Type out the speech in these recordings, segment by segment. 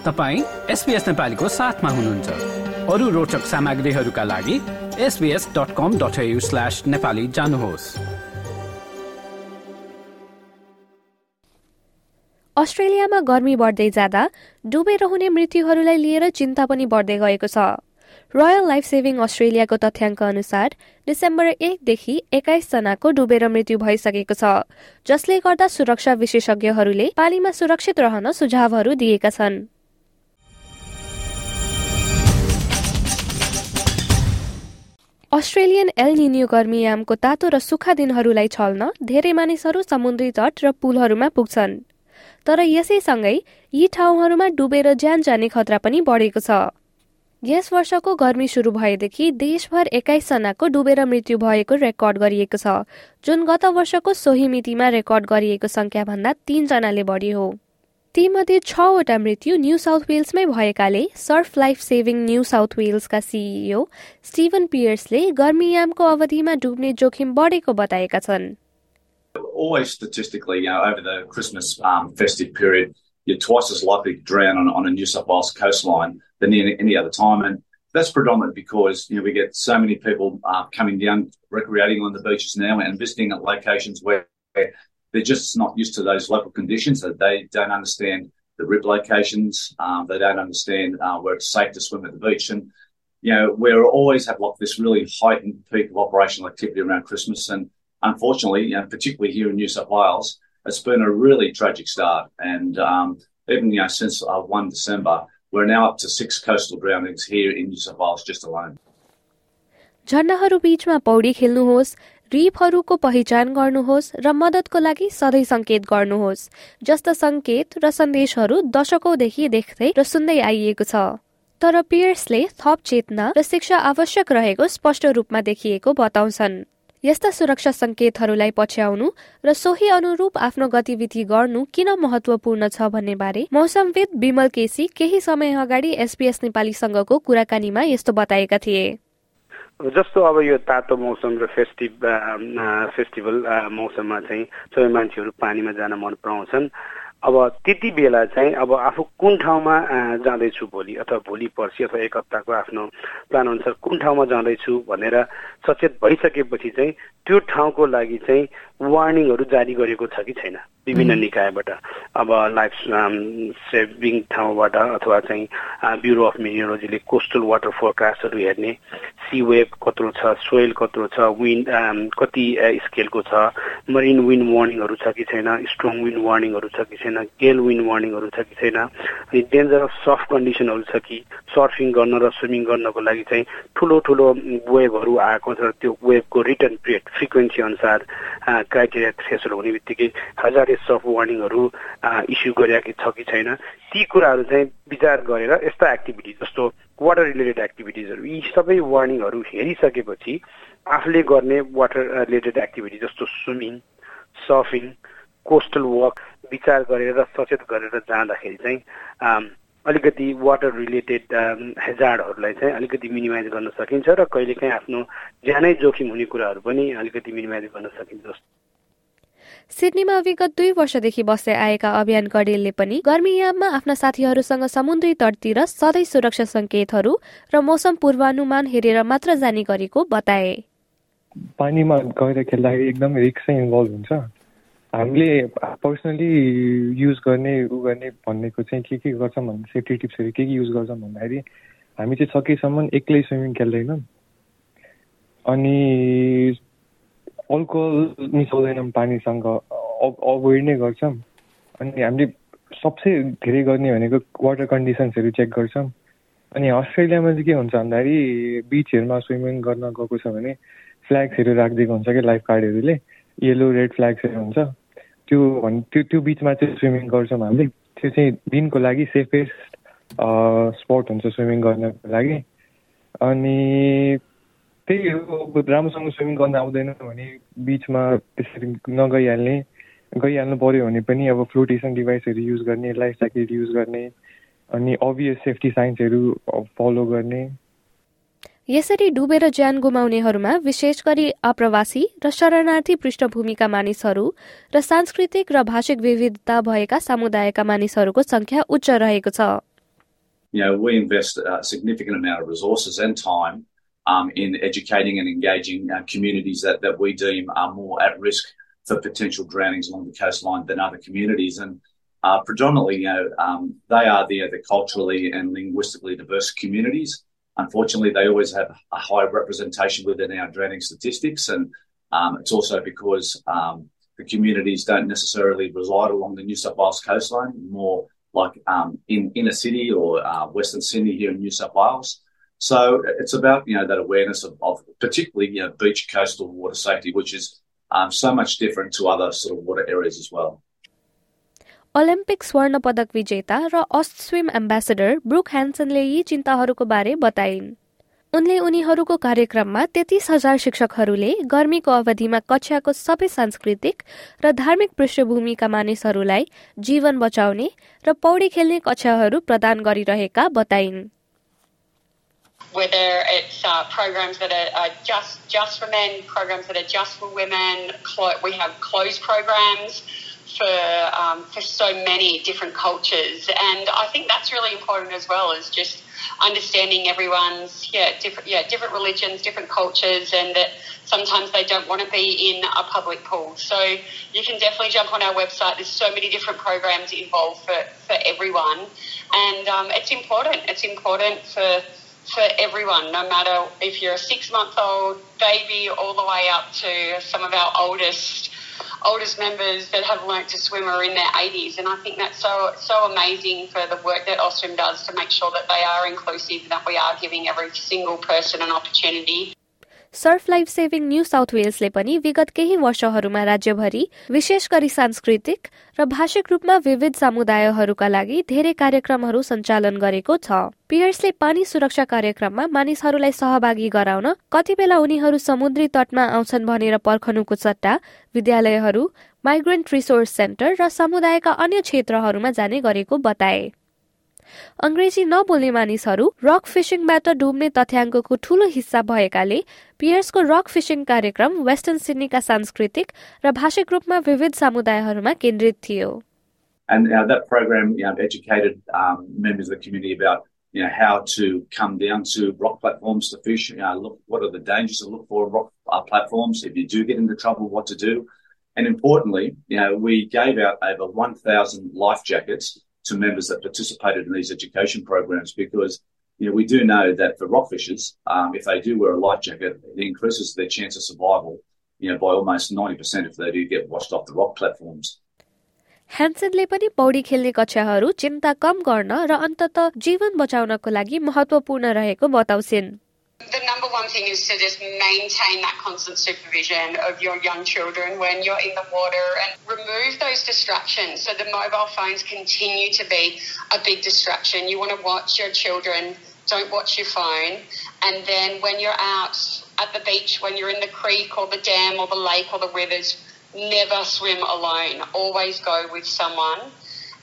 तपाईँ एसपिएस नेपालीको साथमा हुनुहुन्छ। अरू रोचक सामग्रीहरूका लागि SBS dot com dot slash Nepali जानुहोस्। अस्ट्रेलियामा गर्मी बढ्दै जाँदा डुबेर हुने मृत्युहरूलाई लिएर चिन्ता पनि बढ्दै गएको छ। रोयल लाइफ सेभिङ अस्ट्रेलियाको तथ्याङ्क अनुसार डिसेम्बर एकदेखि एक्काइसजनाको डुबेर मृत्यु भइसकेको छ जसले गर्दा सुरक्षा विशेषज्ञहरूले पानीमा सुरक्षित रहन सुझावहरू दिएका छन्। अस्ट्रेलियन एल निन्यू गर्मीयामको तातो र सुक्खा दिनहरूलाई छल्न धेरै मानिसहरू समुद्री तट र पुलहरूमा पुग्छन्। तर यसैसँगै यी ठाउँहरूमा डुबेर ज्यान जाने खतरा पनि बढेको छ। यस वर्षको गर्मी सुरु भएदेखि देशभर एक्काइसजनाको डुबेर मृत्यु भएको रेकर्ड गरिएको छ जुन गत वर्षको सोही मितिमा रेकर्ड गरिएको संख्याभन्दा तीनजनाले बढी हो। तीमध्ये छवटा मृत्यु न्यू साउथ वेल्समै भएकाले surf life saving New South वेल्सका CEO Steven पियर्सले गर्मीयामको अवधिमा डुब्ने जोखिम बढेको बताएका छन् Always statistically, you know, over the Christmas um, festive period, you're twice as likely to drown on, on a New South Wales coastline than any, any other time. And that's predominant because you know we get so many people uh, coming down, recreating on the beaches now, and visiting at locations where they're just not used to those local conditions. That they don't understand the rip locations. Um, they don't understand uh, where it's safe to swim at the beach, and you know we always have like this really heightened peak of operational activity around Christmas, and unfortunately, you know, particularly here in New South Wales, it's been a really tragic start. And um, even you know since uh, one December, We're now up to six coastal drownings here in New South Wales just alone. झरनाहरू बीचमा पौडी खेल्नुहोस् रिपहरूको पहिचान गर्नुहोस् र मद्दतको लागि सधैँ संकेत गर्नुहोस् जस्ता संकेत र सन्देशहरू दशकौंदेखि देख्दै र सुन्दै आइएको छ। तर पियर्सले थप चेतना र शिक्षा आवश्यक रहेको स्पष्ट रूपमा देखिएको बताउँछन्। यस्ता सुरक्षा संकेतहरूलाई पछ्याउनु र सोही अनुरूप आफ्नो गतिविधि गर्नु किन महत्वपूर्ण छ भन्ने बारे मौसमविद विमल केसी केही समय अगाडि एसपीएस नेपालीसँगको कुराकानीमा यस्तो बताएका थिए। जस्तो अब यो तातो मौसम र फेस्टिभ फेस्टिभल मौसममा चाहिँ सबै मान्छेहरू पानीमा जान मन पराउँछन्। अब त्यति बेला चाहिँ अब आफू कुन ठाउँमा जाँदैछु भोलि अथवा भोलि पर्सि अथवा एक हप्ताको आफ्नो प्लान अनुसार कुन ठाउँमा जाँदैछु भनेर सचेत भइसकेपछि चाहिँ त्यो ठाउँको लागि चाहिँ वार्निङहरू जारी गरेको छ कि छैन? विभिन्न निकायबाट। अब लाइफ सेभिङ ठाउँबाट अथवा चाहिँ ब्युरो अफ मिनियोलोजीले कोस्टल वाटर फोरकास्टहरू हेर्ने सी वेभ कत्रो छ सोइल कत्रो छ विन्ड कति स्केलको छ मरिन विन्ड वार्निङहरू छ कि छैन स्ट्रङ विन्ड वार्निङहरू छ कि छैन गेल विन्ड वार्निङहरू छ कि छैन अनि डेन्जर अफ सफ्ट कन्डिसनहरू छ कि सर्फिङ गर्न र स्विमिङ गर्नको लागि चाहिँ ठुलो ठुलो वेभहरू आएको छ त्यो वेभको रिटर्न पिरियड फ्रिक्वेन्सी अनुसार क्राइटेरिया थ्रेसहरू हुने बित्तिकै हजारे सफ्ट वार्निङहरू इस्यु गरेका छ कि छैन। ती कुराहरू चाहिँ विचार गरेर यस्ता एक्टिभिटी जस्तो वाटर रिलेटेड एक्टिभिटिजहरू यी सबै वार्निङहरू हेरिसकेपछि आफूले गर्ने वाटर रिलेटेड एक्टिभिटी जस्तो स्विमिङ सर्फिङ कोस्टल वक विचार गरेर सचेत गरेर जाँदाखेरि चाहिँ अलिकति वाटर रिलेटेड हेजार्डहरूलाई चाहिँ अलिकति मिनिमाइज गर्न सकिन्छ र कहिलेकाहीँ आफ्नो ज्यानै जोखिम हुने कुराहरू पनि अलिकति मिनिमाइज गर्न सकिन्छ जस्तो। सिडनीमा विगत दुई वर्षदेखि बस्दै आएका अभियान कडेलले पनि गर्मीयाममा आफ्ना साथीहरूसँग समुद्री तटतिर सधैँ सुरक्षा संकेतहरू र मौसम पूर्वानुमान हेरेर मात्र जाने गरेको बताए। पानीमा गएर खेल्दाखेरि एकदम रिक्स इन्भल्भ हुन्छ। हामीले पर्सनली युज गर्ने उ गर्ने भन्नेको चाहिँ के के गर्छौँ भन्दा सेफ्टी टिप्सहरू के के युज गर्छौँ भन्दाखेरि हामी चाहिँ सकेसम्म एक्लै स्विमिङ खेल्दैनौँ। अनि अल्कोहल मिसाउँदैनौँ पानीसँग अभोइड नै गर्छौँ अनि हामीले सबसे धेरै गर्ने भनेको वाटर कन्डिसन्सहरू चेक गर्छौँ अनि अस्ट्रेलियामा चाहिँ के हुन्छ भन्दाखेरि बिचहरूमा स्विमिङ गर्न गएको छ भने फ्ल्याग्सहरू राखिदिएको हुन्छ कि लाइफ गार्डहरूले येलो रेड फ्ल्याग्सहरू हुन्छ। त्यो त्यो त्यो बिचमा चाहिँ स्विमिङ गर्छौँ हामीले। त्यो चाहिँ दिनको लागि सेफेस्ट स्पट हुन्छ स्विमिङ गर्नको लागि। अनि त्यही हो राम्रोसँग स्विमिङ गर्न आउँदैन भने बिचमा त्यसरी नगइहाल्ने गइहाल्नु पऱ्यो भने पनि अब फ्लोटेसन डिभाइसहरू युज गर्ने लाइफ ज्याकेट युज गर्ने अनि अभियस सेफ्टी साइन्सहरू फलो गर्ने। यसरी डुबेर ज्यान गुमाउनेहरूमा विशेष गरी अप्रवासी र शरणार्थी पृष्ठभूमिका मानिसहरू र सांस्कृतिक र भाषिक विविधता भएका समुदायका मानिसहरूको संख्या उच्च रहेको छ। You know, we invest a significant amount of resources and time um, in educating and engaging uh, communities that, that we deem are more at risk for potential drownings along the coastline than other communities. And uh, predominantly, you know, um, they are the, the culturally and linguistically diverse communities. Unfortunately, they always have a high representation within our drowning statistics. And um, it's also because um, the communities don't necessarily reside along the New South Wales coastline, more like um, in inner city or uh, Western Sydney here in New South Wales. So it's about you know that awareness of, of particularly you know beach coastal water safety, which is um, so much different to other sort of water areas as well. Olympic स्वर्ण पदक विजेता र Aust swim ambassador Brooke ह्यान्सनले यी चिन्ताहरूको बारे बताइन् उनले उनीहरूको कार्यक्रममा तेत्तीस हजार शिक्षकहरूले गर्मीको अवधिमा कक्षाको सबै सांस्कृतिक र धार्मिक पृष्ठभूमिका मानिसहरूलाई जीवन बचाउने र पौडी खेल्ने कक्षाहरू प्रदान गरिरहेका बताइन् whether it's uh, programs that are, are, just just for men, programs that are just for women. We have closed programs for um, for so many different cultures, and I think that's really important as well. Is just understanding everyone's yeah different yeah different religions, different cultures, and that sometimes they don't want to be in a public pool. So you can definitely jump on our website. There's so many different programs involved for for everyone, and um, it's important. It's important for for everyone, no matter if you're a six month old baby all the way up to some of our oldest oldest members that have learnt to swim are in their 80s. And I think that's so so amazing for the work that Ostrom does to make sure that they are inclusive and that we are giving every single person an opportunity. Surf life saving New South Wellesley पनि विगत केही वर्षहरूमा राज्यभरि विशेष गरी सांस्कृतिक र भाषिक रूपमा विविध समुदायहरूका लागि धेरै कार्यक्रमहरू सञ्चालन गरेको छ। पियर्सले पानी सुरक्षा कार्यक्रममा मानिसहरूलाई सहभागी गराउन कति बेला उनीहरू समुद्री तटमा आउँछन् भनेर पर्खनुको सट्टा विद्यालयहरू माइग्रेन्ट रिसोर्स सेन्टर र समुदायका अन्य क्षेत्रहरूमा जाने गरेको बताए। अंग्रेजी नबोल्ने मानिसहरू रक फिसिङबाट डुब्ने तथ्याङ्कको ठूलो हिस्सा भएकाले पियर्सको रक फिसिङ कार्यक्रम वेस्टर्न सिडनीका सांस्कृतिक र भाषिक रूपमा विविध समुदायहरूमा केन्द्रित थियो And uh, that program you know, educated um, members of the community about you know how to come down to rock platforms to fish. You know, look what are the dangers to look for rock uh, platforms if you do get into trouble, what to do. And importantly, you know, we gave out over 1,000 life jackets to members that participated in these education programs because you know, we do know that for rockfishers, um, if they do wear a life jacket, it increases their chance of survival, you know, by almost 90% if they do get washed off the rock platforms. ह्यान्सेनले पनि पौडी खेल्ने कक्षाहरू चिन्ता कम गर्न र अन्तत जीवन बचाउनको लागि महत्वपूर्ण रहेको बताउँछिन् The number one thing is to just maintain that constant supervision of your young children when you're in the water and remove those distractions. So the mobile phones continue to be a big distraction. You want to watch your children, don't watch your phone. And then when you're out at the beach, when you're in the creek or the dam or the lake or the rivers, never swim alone. Always go with someone.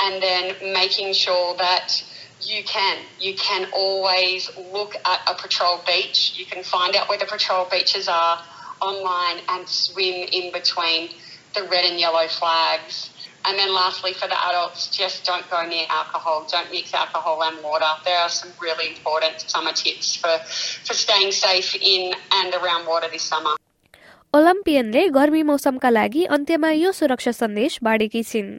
And then making sure that you can. You can always look at a patrol beach. You can find out where the patrol beaches are online and swim in between the red and yellow flags. And then lastly, for the adults, just don't go near alcohol. Don't mix alcohol and water. There are some really important summer tips for, for staying safe in and around water this summer. ओलम्पियनले गर्मी मौसमका लागि अन्त्यमा यो सुरक्षा सन्देश बाँडेकी छिन्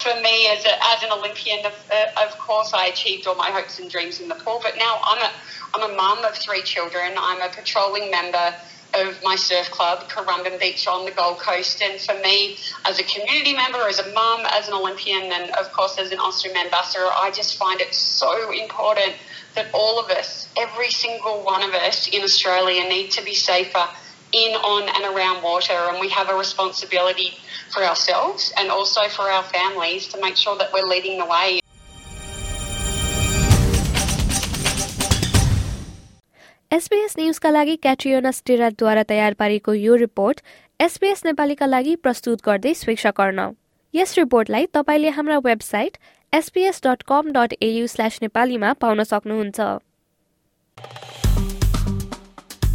for me as, a, as an Olympian, of, uh, of course, I achieved all my hopes and dreams in the pool. But now I'm a I'm a mum of three children. I'm a patrolling member of my surf club, Currumbin Beach on the Gold Coast. And for me, as a community member, as a mum, as an Olympian, and of course as an Austrian ambassador, I just find it so important that all of us, every single one of us in Australia, need to be safer in, on, and around water. And we have a responsibility for ourselves and also for our families to make sure that we're leading the way. SBS न्युजका लागि Catriona स्टेराद्वारा तयार पारेको यो report SBS नेपालीका लागि प्रस्तुत गर्दै स्वेच्छा गर्न यस रिपोर्टलाई तपाईँले हाम्रा website SPS dot com dot AU slash नेपालीमा पाउन सक्नुहुन्छ